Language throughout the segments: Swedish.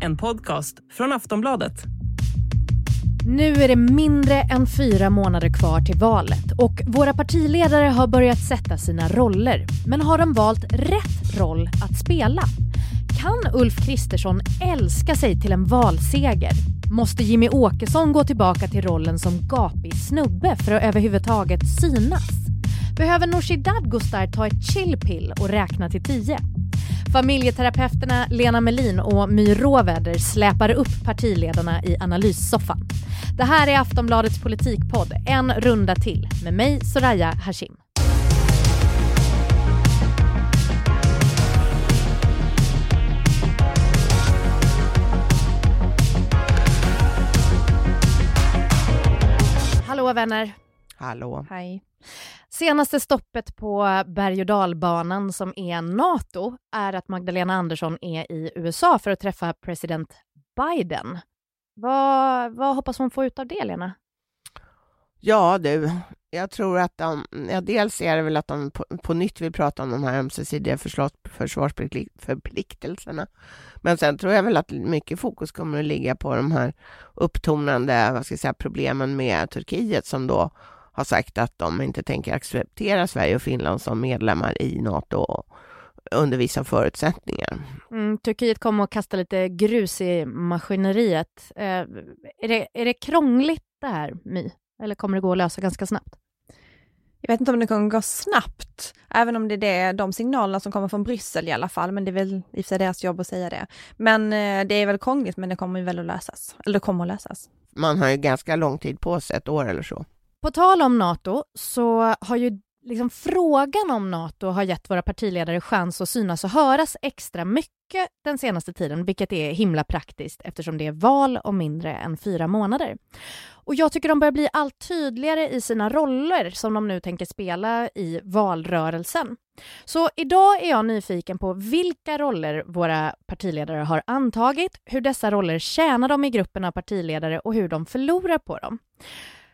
En podcast från Aftonbladet. Nu är det mindre än fyra månader kvar till valet och våra partiledare har börjat sätta sina roller. Men har de valt rätt roll att spela? Kan Ulf Kristersson älska sig till en valseger? Måste Jimmy Åkesson gå tillbaka till rollen som gapig snubbe för att överhuvudtaget synas? Behöver Nooshi Dadgostar ta ett chillpill och räkna till tio? Familjeterapeuterna Lena Melin och My Råväder släpar upp partiledarna i analyssoffan. Det här är Aftonbladets politikpodd, en runda till, med mig Soraya Hashim. Hallå vänner! Hallå. Hej. Senaste stoppet på berg och dalbanan som är NATO är att Magdalena Andersson är i USA för att träffa president Biden. Vad, vad hoppas hon få ut av det, Lena? Ja du, jag tror att de, ja, dels är det väl att de på, på nytt vill prata om de här ömsesidiga försvarsförpliktelserna. Men sen tror jag väl att mycket fokus kommer att ligga på de här upptonande vad ska jag säga, problemen med Turkiet som då har sagt att de inte tänker acceptera Sverige och Finland som medlemmar i NATO under vissa förutsättningar. Mm, Turkiet kommer att kasta lite grus i maskineriet. Eh, är, det, är det krångligt det här, My? Eller kommer det gå att lösa ganska snabbt? Jag vet inte om det kommer gå snabbt, även om det är det, de signalerna som kommer från Bryssel i alla fall, men det är väl i och för sig deras jobb att säga det. Men eh, det är väl krångligt, men det kommer väl att lösas. Eller det kommer att lösas. Man har ju ganska lång tid på sig, ett år eller så. På tal om NATO så har ju liksom frågan om NATO har gett våra partiledare chans att synas och höras extra mycket den senaste tiden, vilket är himla praktiskt eftersom det är val om mindre än fyra månader. Och jag tycker de börjar bli allt tydligare i sina roller som de nu tänker spela i valrörelsen. Så idag är jag nyfiken på vilka roller våra partiledare har antagit, hur dessa roller tjänar dem i gruppen av partiledare och hur de förlorar på dem.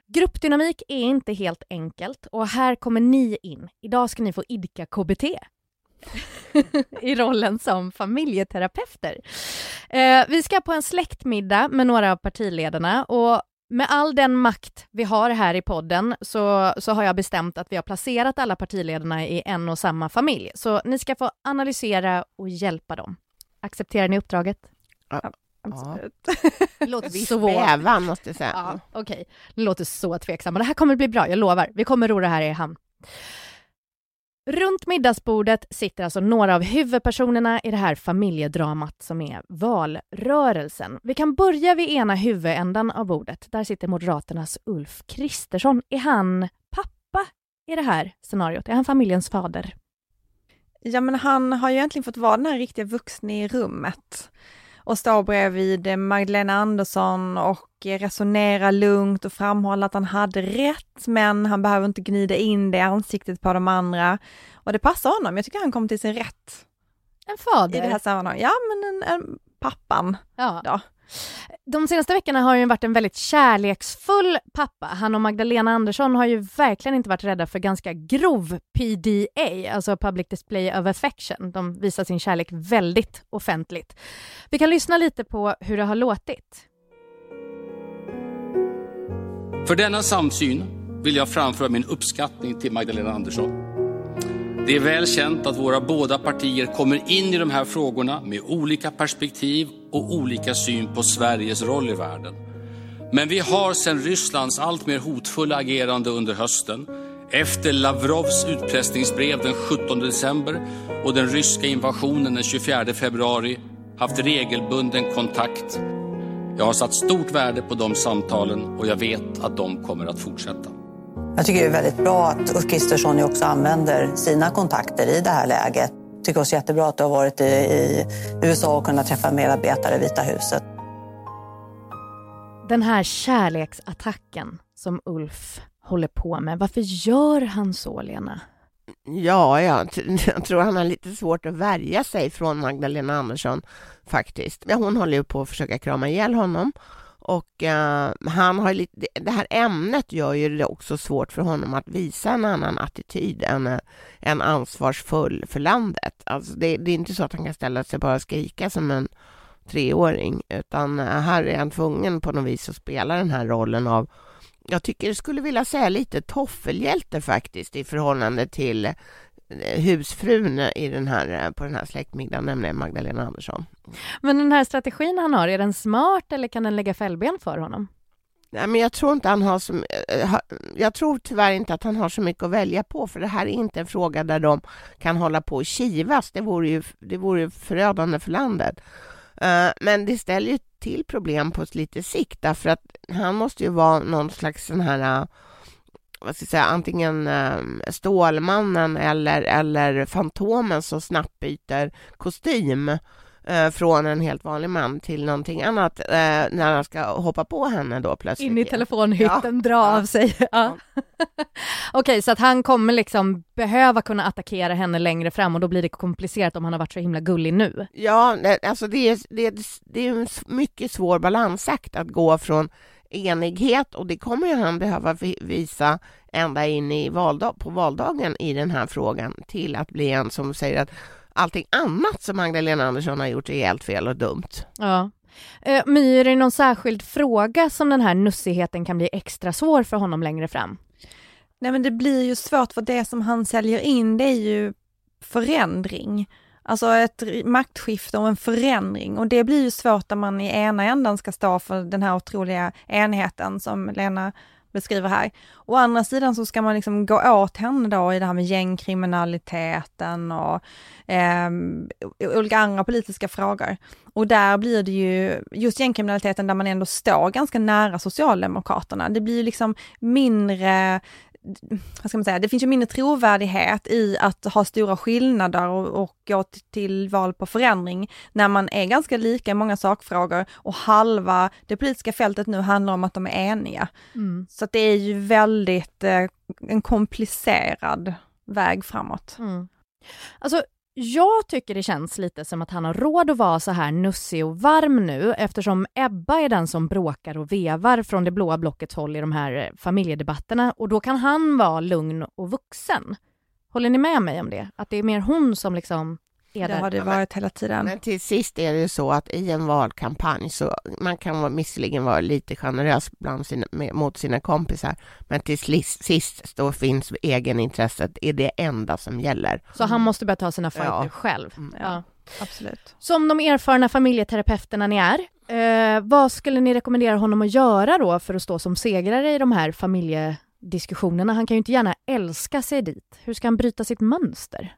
Gruppdynamik är inte helt enkelt och här kommer ni in. Idag ska ni få idka KBT i rollen som familjeterapeuter. Eh, vi ska på en släktmiddag med några av partiledarna och med all den makt vi har här i podden så, så har jag bestämt att vi har placerat alla partiledarna i en och samma familj. Så ni ska få analysera och hjälpa dem. Accepterar ni uppdraget? Ja. Absolut. Det låter Viss så... bävan måste jag säga. Ja, Okej, okay. det låter så tveksamt. Det här kommer bli bra, jag lovar. Vi kommer ro det här i hamn. Runt middagsbordet sitter alltså några av huvudpersonerna i det här familjedramat som är valrörelsen. Vi kan börja vid ena huvudändan av bordet. Där sitter Moderaternas Ulf Kristersson. Är han pappa i det här scenariot? Är han familjens fader? Ja, men han har ju egentligen fått vara den här riktiga vuxna i rummet och stå bredvid Magdalena Andersson och resonera lugnt och framhålla att han hade rätt, men han behöver inte gnida in det i ansiktet på de andra. Och det passar honom, jag tycker han kom till sin rätt. En fader? I det här sammanhanget, ja men en, en pappan. Ja. Då. De senaste veckorna har han varit en väldigt kärleksfull pappa. Han och Magdalena Andersson har ju verkligen inte varit rädda för ganska grov PDA, alltså public display of affection. De visar sin kärlek väldigt offentligt. Vi kan lyssna lite på hur det har låtit. För denna samsyn vill jag framföra min uppskattning till Magdalena Andersson. Det är väl känt att våra båda partier kommer in i de här frågorna med olika perspektiv och olika syn på Sveriges roll i världen. Men vi har sedan Rysslands alltmer hotfulla agerande under hösten, efter Lavrovs utpressningsbrev den 17 december och den ryska invasionen den 24 februari haft regelbunden kontakt. Jag har satt stort värde på de samtalen och jag vet att de kommer att fortsätta. Jag tycker det är väldigt bra att Ulf Kristersson också använder sina kontakter i det här läget. Jag tycker också jättebra att du har varit i, i USA och kunnat träffa medarbetare i Vita huset. Den här kärleksattacken som Ulf håller på med, varför gör han så, Lena? Ja, jag, jag tror han har lite svårt att värja sig från Magdalena Andersson faktiskt. Ja, hon håller ju på att försöka krama ihjäl honom och uh, han har lite, det här ämnet gör ju det också svårt för honom att visa en annan attityd än uh, en ansvarsfull för landet. Alltså det, det, är inte så att han kan ställa sig bara och skrika som en treåring, utan uh, här är han tvungen på något vis att spela den här rollen av jag tycker jag skulle vilja säga lite toffelhjälte faktiskt i förhållande till husfrun i den här, på den här släktmiddagen, nämligen Magdalena Andersson. Men den här strategin han har, är den smart eller kan den lägga fällben för honom? Nej, men jag tror inte han har så, eh, jag tror tyvärr inte att han har så mycket att välja på, för det här är inte en fråga där de kan hålla på och kivas. Det vore ju, det vore förödande för landet. Eh, men det ställer ju till problem på lite sikt, därför att han måste ju vara någon slags sån här vad ska jag säga, antingen ehm, Stålmannen eller, eller Fantomen som snabbt byter kostym eh, från en helt vanlig man till någonting annat eh, när han ska hoppa på henne då plötsligt. In i telefonhytten, ja. dra ja. av sig. Ja. ja. Okej, okay, så att han kommer liksom behöva kunna attackera henne längre fram och då blir det komplicerat om han har varit så himla gullig nu. Ja, alltså det är, det är, det är en mycket svår balansakt att gå från enighet och det kommer ju han behöva visa ända in i valdag, på valdagen i den här frågan till att bli en som säger att allting annat som Magdalena Andersson har gjort är helt fel och dumt. Ja. Uh, My, är det någon särskild fråga som den här nussigheten kan bli extra svår för honom längre fram? Nej men det blir ju svårt för det som han säljer in det är ju förändring. Alltså ett maktskifte och en förändring och det blir ju svårt när man i ena ändan ska stå för den här otroliga enheten som Lena beskriver här. Å andra sidan så ska man liksom gå åt henne då i det här med gängkriminaliteten och eh, olika andra politiska frågor. Och där blir det ju, just gängkriminaliteten där man ändå står ganska nära Socialdemokraterna, det blir ju liksom mindre vad ska man säga, det finns ju mindre trovärdighet i att ha stora skillnader och, och gå till val på förändring när man är ganska lika i många sakfrågor och halva det politiska fältet nu handlar om att de är eniga. Mm. Så det är ju väldigt eh, en komplicerad väg framåt. Mm. Alltså jag tycker det känns lite som att han har råd att vara så här nussig och varm nu eftersom Ebba är den som bråkar och vevar från det blåa blockets håll i de här eh, familjedebatterna och då kan han vara lugn och vuxen. Håller ni med mig om det? Att det är mer hon som liksom det har det varit hela tiden. Men till sist är det ju så att i en valkampanj så man kan visserligen vara lite generös bland sina, mot sina kompisar, men till sist då finns egenintresset, är det enda som gäller. Så han måste börja ta sina fighter ja. själv? Mm. Ja. Absolut. Som de erfarna familjeterapeuterna ni är, eh, vad skulle ni rekommendera honom att göra då för att stå som segrare i de här familjediskussionerna? Han kan ju inte gärna älska sig dit. Hur ska han bryta sitt mönster?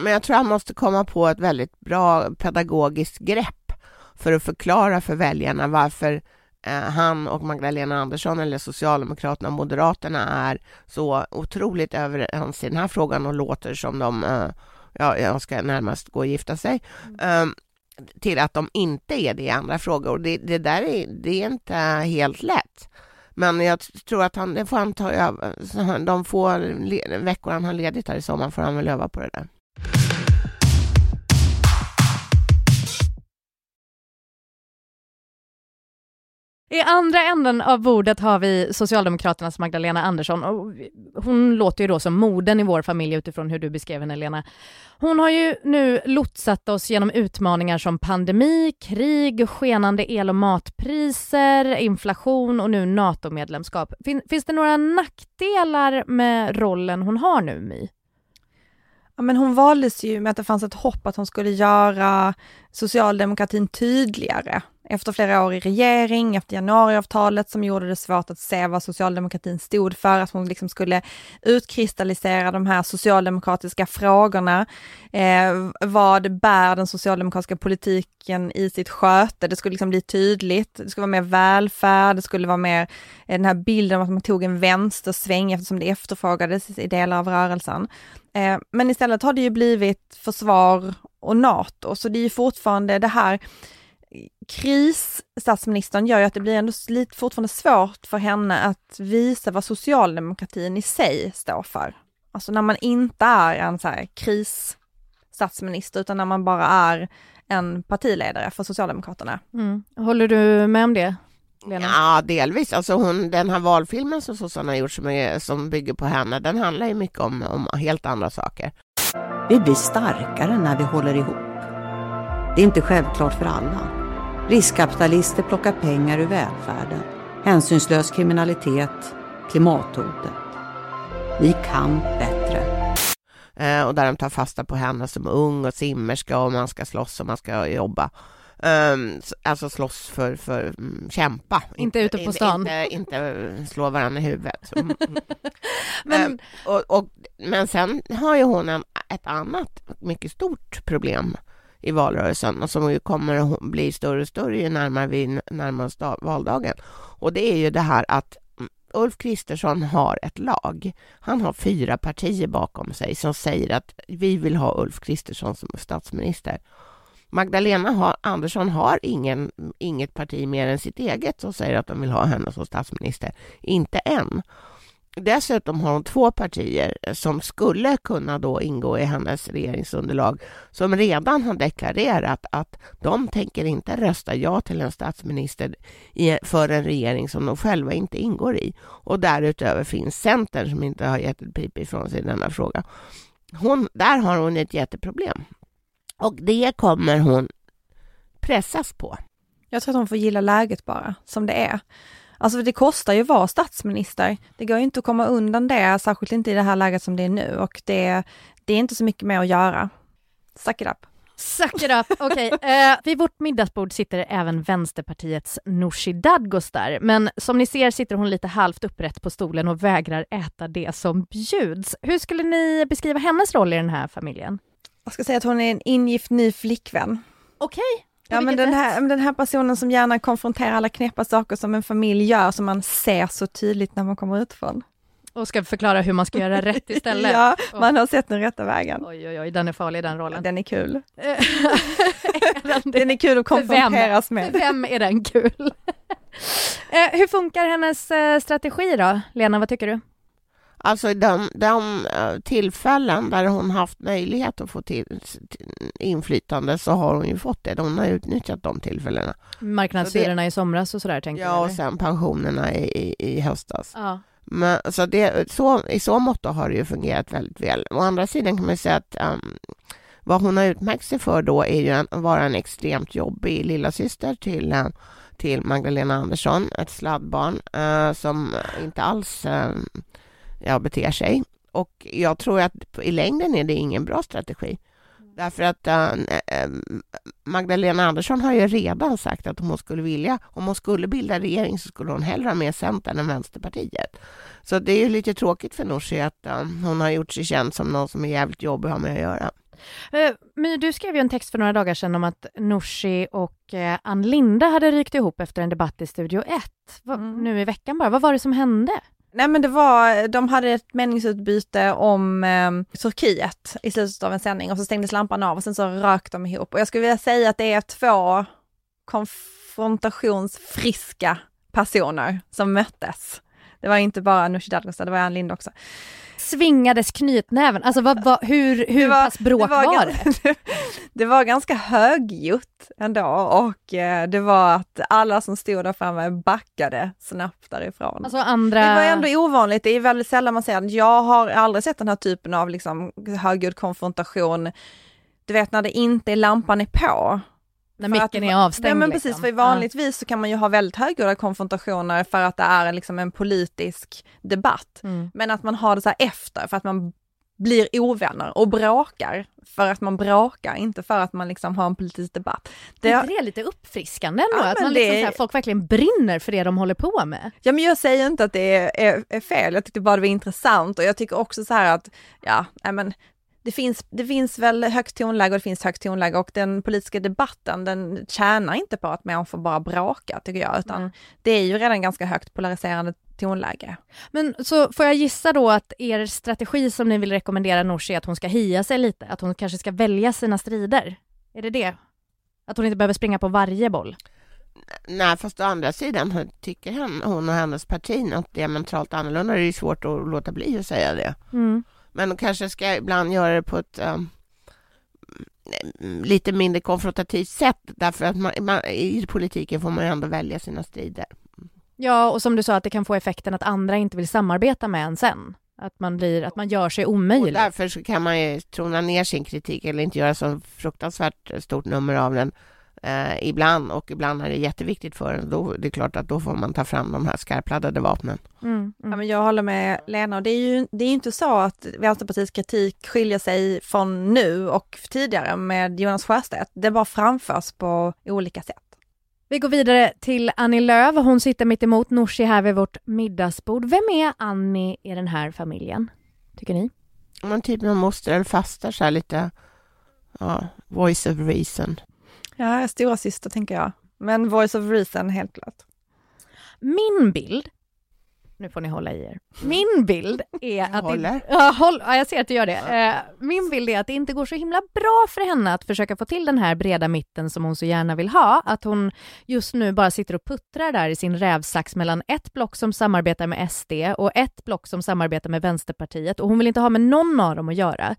Men jag tror han måste komma på ett väldigt bra pedagogiskt grepp för att förklara för väljarna varför eh, han och Magdalena Andersson eller Socialdemokraterna och Moderaterna är så otroligt överens i den här frågan och låter som de, eh, ja, jag ska närmast gå och gifta sig, mm. eh, till att de inte är det i andra frågor. Och det, det där är, det är inte helt lätt. Men jag tror att han, det får han ta över. De få veckor han har ledigt här i sommar får han väl öva på det där. I andra änden av bordet har vi Socialdemokraternas Magdalena Andersson och hon låter ju då som moden i vår familj utifrån hur du beskrev henne Lena. Hon har ju nu lotsat oss genom utmaningar som pandemi, krig, skenande el och matpriser, inflation och nu NATO-medlemskap. Fin finns det några nackdelar med rollen hon har nu, My? Ja, men hon valdes ju med att det fanns ett hopp att hon skulle göra socialdemokratin tydligare efter flera år i regering, efter januariavtalet som gjorde det svårt att se vad socialdemokratin stod för, att hon liksom skulle utkristallisera de här socialdemokratiska frågorna. Eh, vad bär den socialdemokratiska politiken i sitt sköte? Det skulle liksom bli tydligt. Det skulle vara mer välfärd, det skulle vara mer eh, den här bilden av att man tog en vänstersväng eftersom det efterfrågades i delar av rörelsen. Eh, men istället har det ju blivit försvar och NATO, så det är ju fortfarande det här krisstatsministern gör ju att det blir ändå lite fortfarande svårt för henne att visa vad socialdemokratin i sig står för. Alltså när man inte är en så här krisstatsminister utan när man bara är en partiledare för Socialdemokraterna. Mm. Håller du med om det? Lena? Ja, delvis. Alltså hon, den här valfilmen som sossarna har gjort som, är, som bygger på henne, den handlar ju mycket om, om helt andra saker. Vi blir starkare när vi håller ihop. Det är inte självklart för alla. Riskkapitalister plockar pengar ur välfärden. Hänsynslös kriminalitet, klimathotet. Vi kan bättre. Eh, och där de tar fasta på henne som ung och simmerska och man ska slåss och man ska jobba. Um, alltså slåss för, för um, kämpa. Inte ute på stan. Inte, inte slå varandra i huvudet. men, um, och, och, men sen har ju hon en, ett annat mycket stort problem i valrörelsen och som ju kommer att bli större och större ju närmare vi närmar oss valdagen. Och det är ju det här att mm, Ulf Kristersson har ett lag. Han har fyra partier bakom sig som säger att vi vill ha Ulf Kristersson som statsminister. Magdalena har, Andersson har ingen, inget parti mer än sitt eget som säger att de vill ha henne som statsminister. Inte än. Dessutom har hon två partier som skulle kunna då ingå i hennes regeringsunderlag som redan har deklarerat att de tänker inte rösta ja till en statsminister för en regering som de själva inte ingår i. Och därutöver finns Centern som inte har gett ett pip ifrån sig i denna fråga. Hon, där har hon ett jätteproblem. Och det kommer hon pressas på. Jag tror att hon får gilla läget bara, som det är. Alltså det kostar ju att vara statsminister. Det går ju inte att komma undan det, särskilt inte i det här läget som det är nu och det, det är inte så mycket mer att göra. Suck it up. Suck it up, okej. Okay. Eh, vid vårt middagsbord sitter även Vänsterpartiets Nooshi Dadgostar, men som ni ser sitter hon lite halvt upprätt på stolen och vägrar äta det som bjuds. Hur skulle ni beskriva hennes roll i den här familjen? Jag ska säga att hon är en ingift ny flickvän. Okej. Okay. Ja men den här, den här personen som gärna konfronterar alla knäppa saker som en familj gör som man ser så tydligt när man kommer utifrån. Och ska förklara hur man ska göra rätt istället. ja, man har sett den rätta vägen. Oj, oj, oj, den är farlig den rollen. Ja, den är kul. den är kul att konfronteras för med. För vem är den kul? Eh, hur funkar hennes eh, strategi då? Lena, vad tycker du? Alltså de, de eh, tillfällen där hon haft möjlighet att få till, inflytande så har hon ju fått det. Hon har utnyttjat de tillfällena. Marknadshyrorna i somras och sådär tänker Ja, du, och sen pensionerna i, i, i höstas. Ja. Men, så det, så, I så mått har det ju fungerat väldigt väl. Å andra sidan kan man säga att um, vad hon har utmärkt sig för då är ju att vara en extremt jobbig lillasyster till, uh, till Magdalena Andersson, ett sladdbarn uh, som inte alls uh, ja, beter sig. Och jag tror att i längden är det ingen bra strategi. Därför att äh, Magdalena Andersson har ju redan sagt att om hon skulle vilja, om hon skulle bilda regering så skulle hon hellre ha med Centern än Vänsterpartiet. Så det är ju lite tråkigt för Nooshi att äh, hon har gjort sig känd som någon som är jävligt jobbig att ha med att göra. My, du skrev ju en text för några dagar sedan om att Nooshi och Ann Linda hade rykt ihop efter en debatt i Studio 1, mm. nu i veckan bara. Vad var det som hände? Nej men det var, de hade ett meningsutbyte om eh, Turkiet i slutet av en sändning och så stängdes lampan av och sen så rök de ihop. Och jag skulle vilja säga att det är två konfrontationsfriska personer som möttes. Det var inte bara Nooshi Dadgostar, det var Ann Linde också svingades knytnäven? Alltså vad, vad, hur, hur var, pass bråk det var, var det? det var ganska högljutt ändå och eh, det var att alla som stod där framme backade snabbt därifrån. Alltså andra... Det var ändå ovanligt, det är väldigt sällan man säger jag har aldrig sett den här typen av liksom högljudd konfrontation du vet när det inte är lampan är på. När micken är avstängd. Ja men precis, liksom. för vanligtvis så kan man ju ha väldigt högljudda konfrontationer för att det är liksom en politisk debatt. Mm. Men att man har det så efter för att man blir ovänner och bråkar för att man bråkar, inte för att man liksom har en politisk debatt. Det är det lite uppfriskande ändå? Ja, att man liksom det... här, folk verkligen brinner för det de håller på med? Ja men jag säger inte att det är, är, är fel, jag tyckte bara det var intressant och jag tycker också så här att, ja, men det finns, det finns väl högt tonläge och det finns högt tonläge och den politiska debatten den tjänar inte på att människor bara bråkar tycker jag, utan mm. det är ju redan ganska högt polariserande tonläge. Men så får jag gissa då att er strategi som ni vill rekommendera Nooshi är att hon ska hia sig lite, att hon kanske ska välja sina strider? Är det det? Att hon inte behöver springa på varje boll? Nej, fast å andra sidan tycker hon och hennes parti något diametralt annorlunda. Det är svårt att låta bli att säga det. Mm. Men kanske ska ibland göra det på ett... Um, lite mindre konfrontativt sätt därför att man, man, i politiken får man ju ändå välja sina strider. Ja, och som du sa att det kan få effekten att andra inte vill samarbeta med en sen. Att man, blir, att man gör sig omöjlig. Och därför kan man ju trona ner sin kritik eller inte göra så fruktansvärt stort nummer av den eh, ibland och ibland är det jätteviktigt för en. Då, det är klart att då får man ta fram de här skarpladdade vapnen. Mm, mm. Ja, men jag håller med Lena och det är ju det är inte så att Vänsterpartiets kritik skiljer sig från nu och tidigare med Jonas Sjöstedt. Det bara framförs på olika sätt. Vi går vidare till Annie Lööf. Hon sitter mitt emot Nooshi här vid vårt middagsbord. Vem är Annie i den här familjen, tycker ni? Man typ någon moster eller faster, så här lite, ja, voice of reason. Ja, stora syster tänker jag. Men voice of reason, helt klart. Min bild nu får ni hålla i er. Min bild är att... Håller. Det, ja, håll, ja, jag ser att du gör det. Eh, min bild är att det inte går så himla bra för henne att försöka få till den här breda mitten som hon så gärna vill ha. Att hon just nu bara sitter och puttrar där i sin rävsax mellan ett block som samarbetar med SD och ett block som samarbetar med Vänsterpartiet och hon vill inte ha med någon av dem att göra.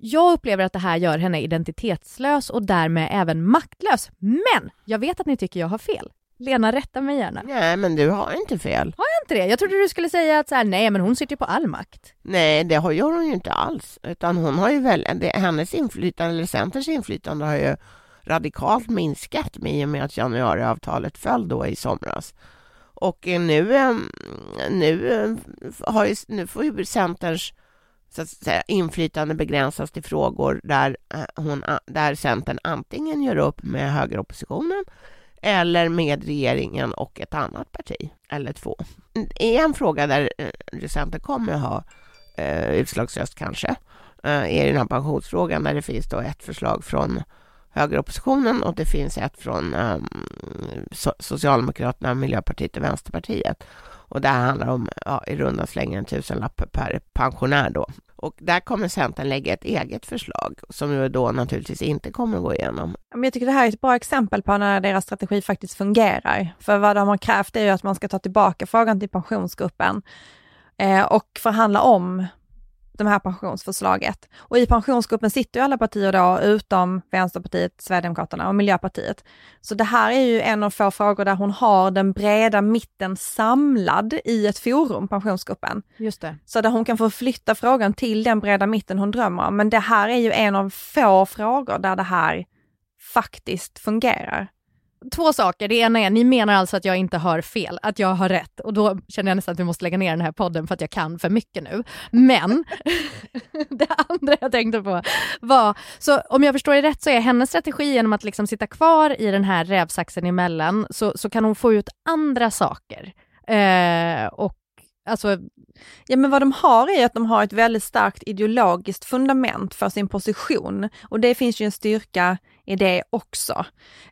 Jag upplever att det här gör henne identitetslös och därmed även maktlös. Men jag vet att ni tycker jag har fel. Lena, rätta mig gärna. Nej, men du har inte fel. Har jag inte det? Jag trodde du skulle säga att så här, nej, men hon sitter ju på all makt. Nej, det har, gör hon ju inte alls. Utan hon har ju väl, det, hennes inflytande, eller Centerns inflytande har ju radikalt minskat med i och med att januariavtalet föll då i somras. Och nu, ehm, nu, ehm, har ju, nu får ju Centerns så att säga, inflytande begränsas till frågor där, eh, hon, där Centern antingen gör upp med högeroppositionen eller med regeringen och ett annat parti, eller två. I en fråga där eh, Centern kommer att ha eh, utslagsröst kanske, eh, är den här pensionsfrågan där det finns då ett förslag från högeroppositionen och det finns ett från eh, Socialdemokraterna, Miljöpartiet och Vänsterpartiet. Och det här handlar om ja, i runda slängar en tusenlapp per pensionär då. Och där kommer Centern lägga ett eget förslag som ju då naturligtvis inte kommer att gå igenom. jag tycker det här är ett bra exempel på när deras strategi faktiskt fungerar. För vad de har krävt är ju att man ska ta tillbaka frågan till pensionsgruppen eh, och förhandla om det här pensionsförslaget. Och i pensionsgruppen sitter ju alla partier då, utom Vänsterpartiet, Sverigedemokraterna och Miljöpartiet. Så det här är ju en av få frågor där hon har den breda mitten samlad i ett forum, pensionsgruppen. Just det. Så där hon kan få flytta frågan till den breda mitten hon drömmer om. Men det här är ju en av få frågor där det här faktiskt fungerar två saker. Det ena är, ni menar alltså att jag inte har fel, att jag har rätt och då känner jag nästan att vi måste lägga ner den här podden för att jag kan för mycket nu. Men det andra jag tänkte på var, så om jag förstår det rätt så är hennes strategi genom att liksom sitta kvar i den här rävsaxen emellan så, så kan hon få ut andra saker. Eh, och alltså Ja men vad de har är att de har ett väldigt starkt ideologiskt fundament för sin position och det finns ju en styrka i det också.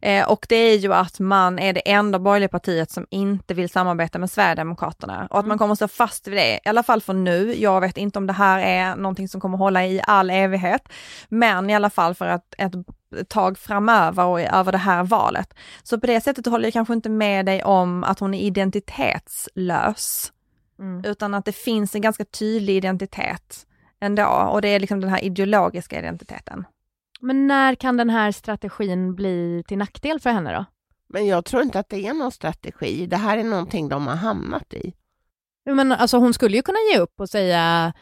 Eh, och det är ju att man är det enda borgerliga partiet som inte vill samarbeta med Sverigedemokraterna och att man mm. kommer att stå fast vid det, i alla fall för nu. Jag vet inte om det här är någonting som kommer hålla i all evighet, men i alla fall för att ett tag framöver och över det här valet. Så på det sättet håller jag kanske inte med dig om att hon är identitetslös. Mm. Utan att det finns en ganska tydlig identitet ändå och det är liksom den här ideologiska identiteten. Men när kan den här strategin bli till nackdel för henne då? Men jag tror inte att det är någon strategi. Det här är någonting de har hamnat i. Men alltså hon skulle ju kunna ge upp och säga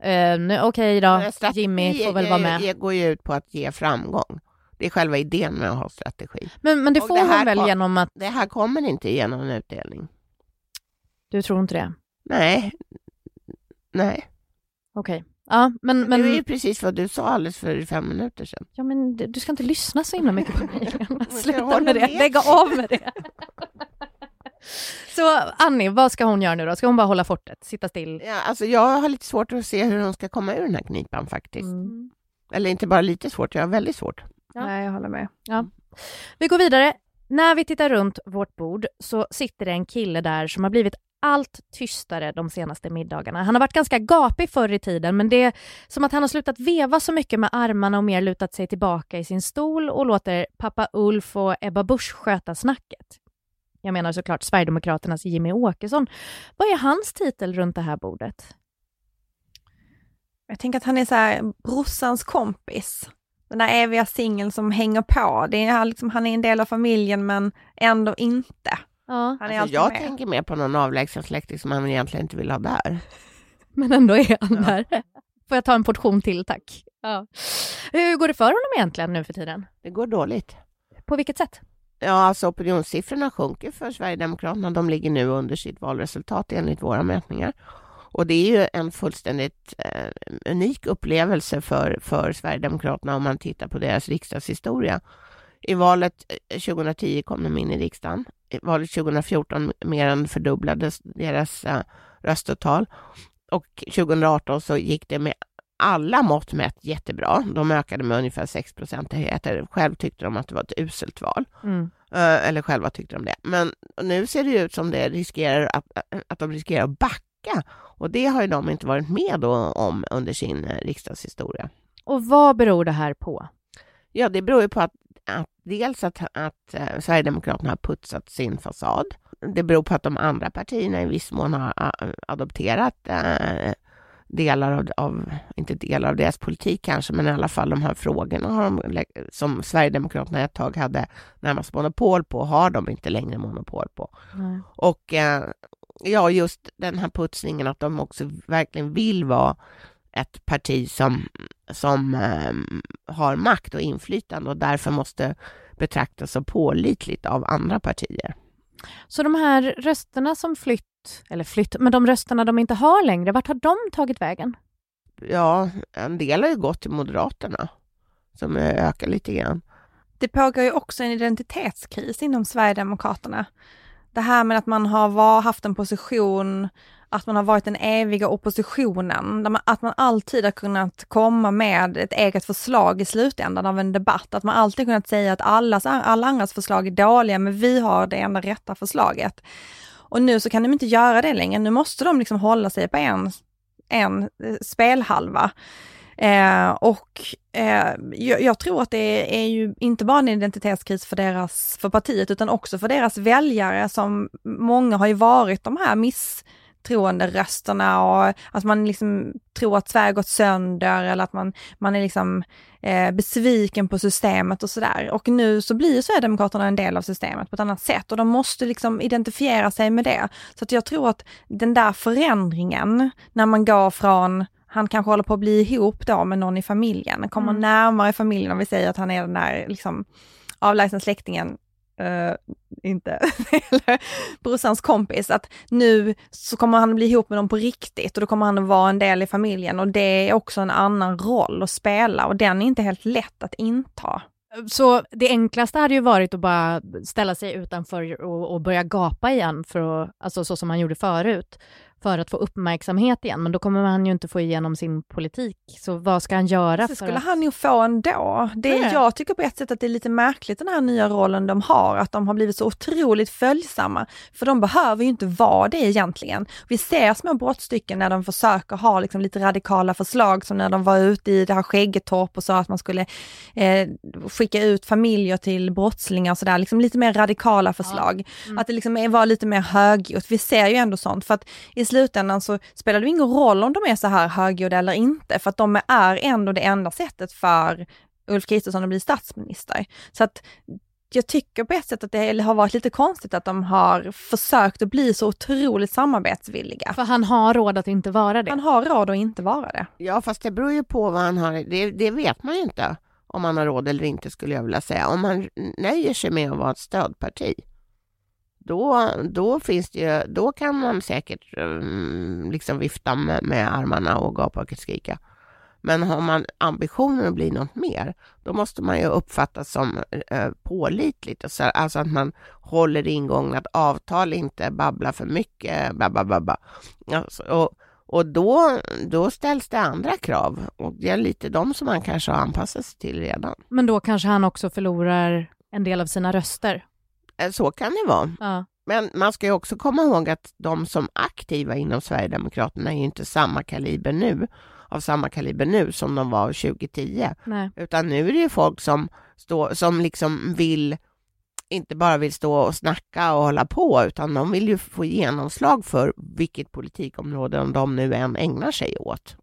eh, okej okay då, Jimmy får väl vara med. Det går ju ut på att ge framgång. Det är själva idén med att ha strategi. Men, men det får det hon väl genom att... Det här kommer inte genom en utdelning. Du tror inte det? Nej. Nej. Okej. Okay. Ja, men, men... Det är ju precis vad du sa alldeles för fem minuter sedan. Ja, men du ska inte lyssna så himla mycket på mig. Sluta med det. Lägg av med det. Så Annie, vad ska hon göra nu då? Ska hon bara hålla fortet, sitta still? Ja, alltså jag har lite svårt att se hur hon ska komma ur den här knipan faktiskt. Mm. Eller inte bara lite svårt, jag har väldigt svårt. Ja. Nej, jag håller med. Ja. Vi går vidare. När vi tittar runt vårt bord så sitter det en kille där som har blivit allt tystare de senaste middagarna. Han har varit ganska gapig förr i tiden men det är som att han har slutat veva så mycket med armarna och mer lutat sig tillbaka i sin stol och låter pappa Ulf och Ebba Busch sköta snacket. Jag menar såklart Sverigedemokraternas Jimmy Åkesson. Vad är hans titel runt det här bordet? Jag tänker att han är så här brorsans kompis. den där eviga singeln som hänger på. Det är, liksom, han är en del av familjen men ändå inte. Ja. Han är Alltså, jag med. tänker mer på någon avlägsen släkting som man egentligen inte vill ha där. Men ändå är han där. Får jag ta en portion till, tack? Ja. Hur går det för honom egentligen nu för tiden? Det går dåligt. På vilket sätt? Ja, alltså opinionssiffrorna sjunker för Sverigedemokraterna. De ligger nu under sitt valresultat enligt våra mätningar. Och det är ju en fullständigt eh, unik upplevelse för, för Sverigedemokraterna om man tittar på deras riksdagshistoria. I valet eh, 2010 kom de in i riksdagen. I valet 2014 mer än fördubblades deras eh, röstetal. Och 2018 så gick det med alla mått mätt jättebra. De ökade med ungefär 6 procentenheter. Själv tyckte de att det var ett uselt val. Mm. Eh, eller själva tyckte de det. Men nu ser det ut som det riskerar att, att de riskerar att backa. Och det har ju de inte varit med om under sin eh, riksdagshistoria. Och vad beror det här på? Ja, det beror ju på att dels att, att eh, Sverigedemokraterna har putsat sin fasad. Det beror på att de andra partierna i viss mån har adopterat eh, delar av, av, inte delar av deras politik kanske, men i alla fall de här frågorna har de, som Sverigedemokraterna ett tag hade närmast monopol på, har de inte längre monopol på. Och eh, ja, just den här putsningen att de också verkligen vill vara ett parti som, som eh, har makt och inflytande och därför måste betraktas som pålitligt av andra partier. Så de här rösterna som flytt, eller flytt, men de rösterna de inte har längre, vart har de tagit vägen? Ja, en del har ju gått till Moderaterna som ökar lite grann. Det pågår ju också en identitetskris inom Sverigedemokraterna. Det här med att man har var, haft en position, att man har varit den eviga oppositionen, där man, att man alltid har kunnat komma med ett eget förslag i slutändan av en debatt, att man alltid kunnat säga att allas, alla andras förslag är dåliga, men vi har det enda rätta förslaget. Och nu så kan de inte göra det längre, nu måste de liksom hålla sig på en, en eh, spelhalva. Eh, och eh, jag, jag tror att det är ju inte bara en identitetskris för deras, för partiet, utan också för deras väljare som många har ju varit de här misstroende rösterna och att man liksom tror att Sverige gått sönder eller att man, man är liksom eh, besviken på systemet och sådär. Och nu så blir Sverigedemokraterna en del av systemet på ett annat sätt och de måste liksom identifiera sig med det. Så att jag tror att den där förändringen, när man går från han kanske håller på att bli ihop då med någon i familjen, kommer Mm. närmare familjen om vi säger att han är den där liksom avlägsna släktingen, Uh, inte, eller brorsans kompis, att nu så kommer han bli ihop med någon på riktigt och då kommer han att vara en del i familjen och det är också en annan roll att spela och den är inte helt lätt att inta. Så det enklaste hade ju varit att bara ställa sig utanför och, och börja gapa igen, för att, alltså så som han gjorde förut, för att få uppmärksamhet igen. Men då kommer han ju inte få igenom sin politik. Så vad ska han göra? För skulle att... han ju få ändå. Det, Nej. jag tycker på ett sätt att det är lite märkligt den här nya rollen de har, att de har blivit så otroligt följsamma. För de behöver ju inte vara det egentligen. Vi ser små brottstycken när de försöker ha liksom lite radikala förslag, som när de var ute i det här Skäggetorp och sa att man skulle eh, skicka ut familjer till brottslingar och sådär, liksom lite mer radikala förslag. Mm. Att det liksom är- var lite mer högljutt. Vi ser ju ändå sånt, för att i slutändan så spelar det ingen roll om de är så här högljudda eller inte, för att de är ändå det enda sättet för Ulf Kristersson att bli statsminister. Så att jag tycker på ett sätt att det har varit lite konstigt att de har försökt att bli så otroligt samarbetsvilliga. För han har råd att inte vara det. Han har råd att inte vara det. Ja, fast det beror ju på vad han har. Det, det vet man ju inte om han har råd eller inte skulle jag vilja säga. Om han nöjer sig med att vara ett stödparti, då, då finns det ju, då kan man säkert um, liksom vifta med, med armarna och gapa och skrika. Men har man ambitionen att bli något mer, då måste man ju uppfattas som eh, pålitligt. Så, alltså att man håller ingången att avtal, inte babblar för mycket. Babba, babba. Alltså, och, och då, då ställs det andra krav. Och det är lite de som man kanske har anpassat sig till redan. Men då kanske han också förlorar en del av sina röster. Eh, Så kan det vara. Ja. Men man ska ju också komma ihåg att de som aktiva inom Sverigedemokraterna är ju inte samma kaliber nu, av samma kaliber nu som de var 2010. Nej. Utan nu är det ju folk som, stå, som liksom vill, inte bara vill stå och snacka och hålla på, utan de vill ju få genomslag för vilket politikområde de nu än ägnar sig åt.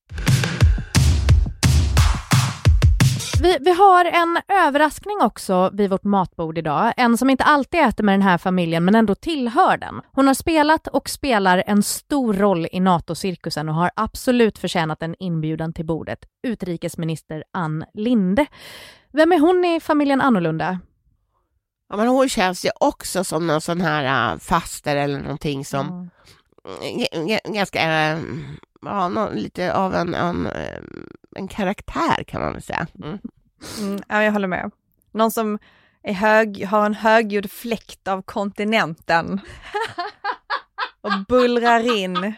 Vi, vi har en överraskning också vid vårt matbord idag. En som inte alltid äter med den här familjen men ändå tillhör den. Hon har spelat och spelar en stor roll i NATO-cirkusen och har absolut förtjänat en inbjudan till bordet. Utrikesminister Ann Linde. Vem är hon i familjen Annorlunda? Ja, men hon känns ju också som någon sån här uh, faster eller någonting som Mm. ganska, äh, ja, någon, lite av en, en, äh, en karaktär kan man väl säga. Mm. Mm, ja, jag håller med. Någon som är hög, har en högljudd fläkt av kontinenten. Och bullrar in.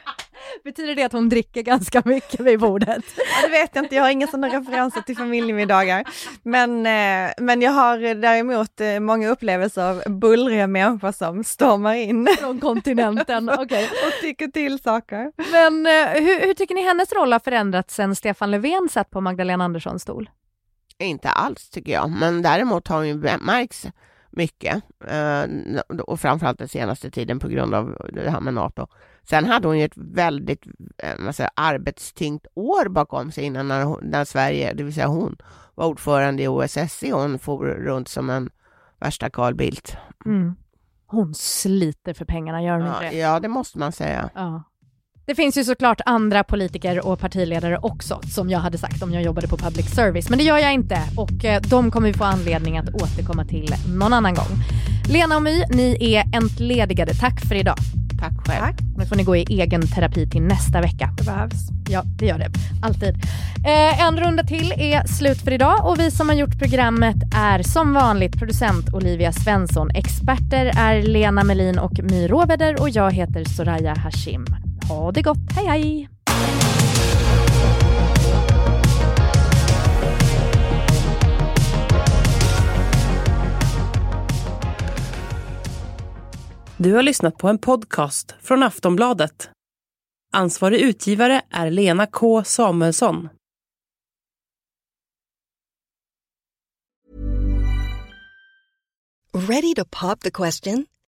Betyder det att hon dricker ganska mycket vid bordet? Ja, det vet jag inte, jag har inga sådana referenser till familjemiddagar. Men, eh, men jag har däremot eh, många upplevelser av bullriga människor som stormar in Från kontinenten, okej. och tycker till saker. Men eh, hur, hur tycker ni hennes roll har förändrats sen Stefan Löfven satt på Magdalena Anderssons stol? Inte alls tycker jag, men däremot har hon ju märkts mycket eh, och framförallt den senaste tiden på grund av det här med NATO. Sen hade hon ju ett väldigt eh, säger, arbetstyngt år bakom sig innan när, när Sverige, det vill säga hon, var ordförande i OSSE och hon for runt som en värsta Carl Bildt. Mm. Hon sliter för pengarna, gör hon Ja, inte det? ja, det måste man säga. Ja. Det finns ju såklart andra politiker och partiledare också, som jag hade sagt om jag jobbade på public service. Men det gör jag inte och eh, de kommer vi få anledning att återkomma till någon annan gång. Lena och My, ni är entledigade. Tack för idag. Tack själv. Tack, Nu får ni gå i egen terapi till nästa vecka. det behövs. Ja, det gör det. Alltid. Eh, en runda till är slut för idag och vi som har gjort programmet är som vanligt producent Olivia Svensson. Experter är Lena Melin och My Råväder och jag heter Soraya Hashim. Ha det gott, hej hej! Du har lyssnat på en podcast från Aftonbladet. Ansvarig utgivare är Lena K Samuelsson. Ready to pop the question?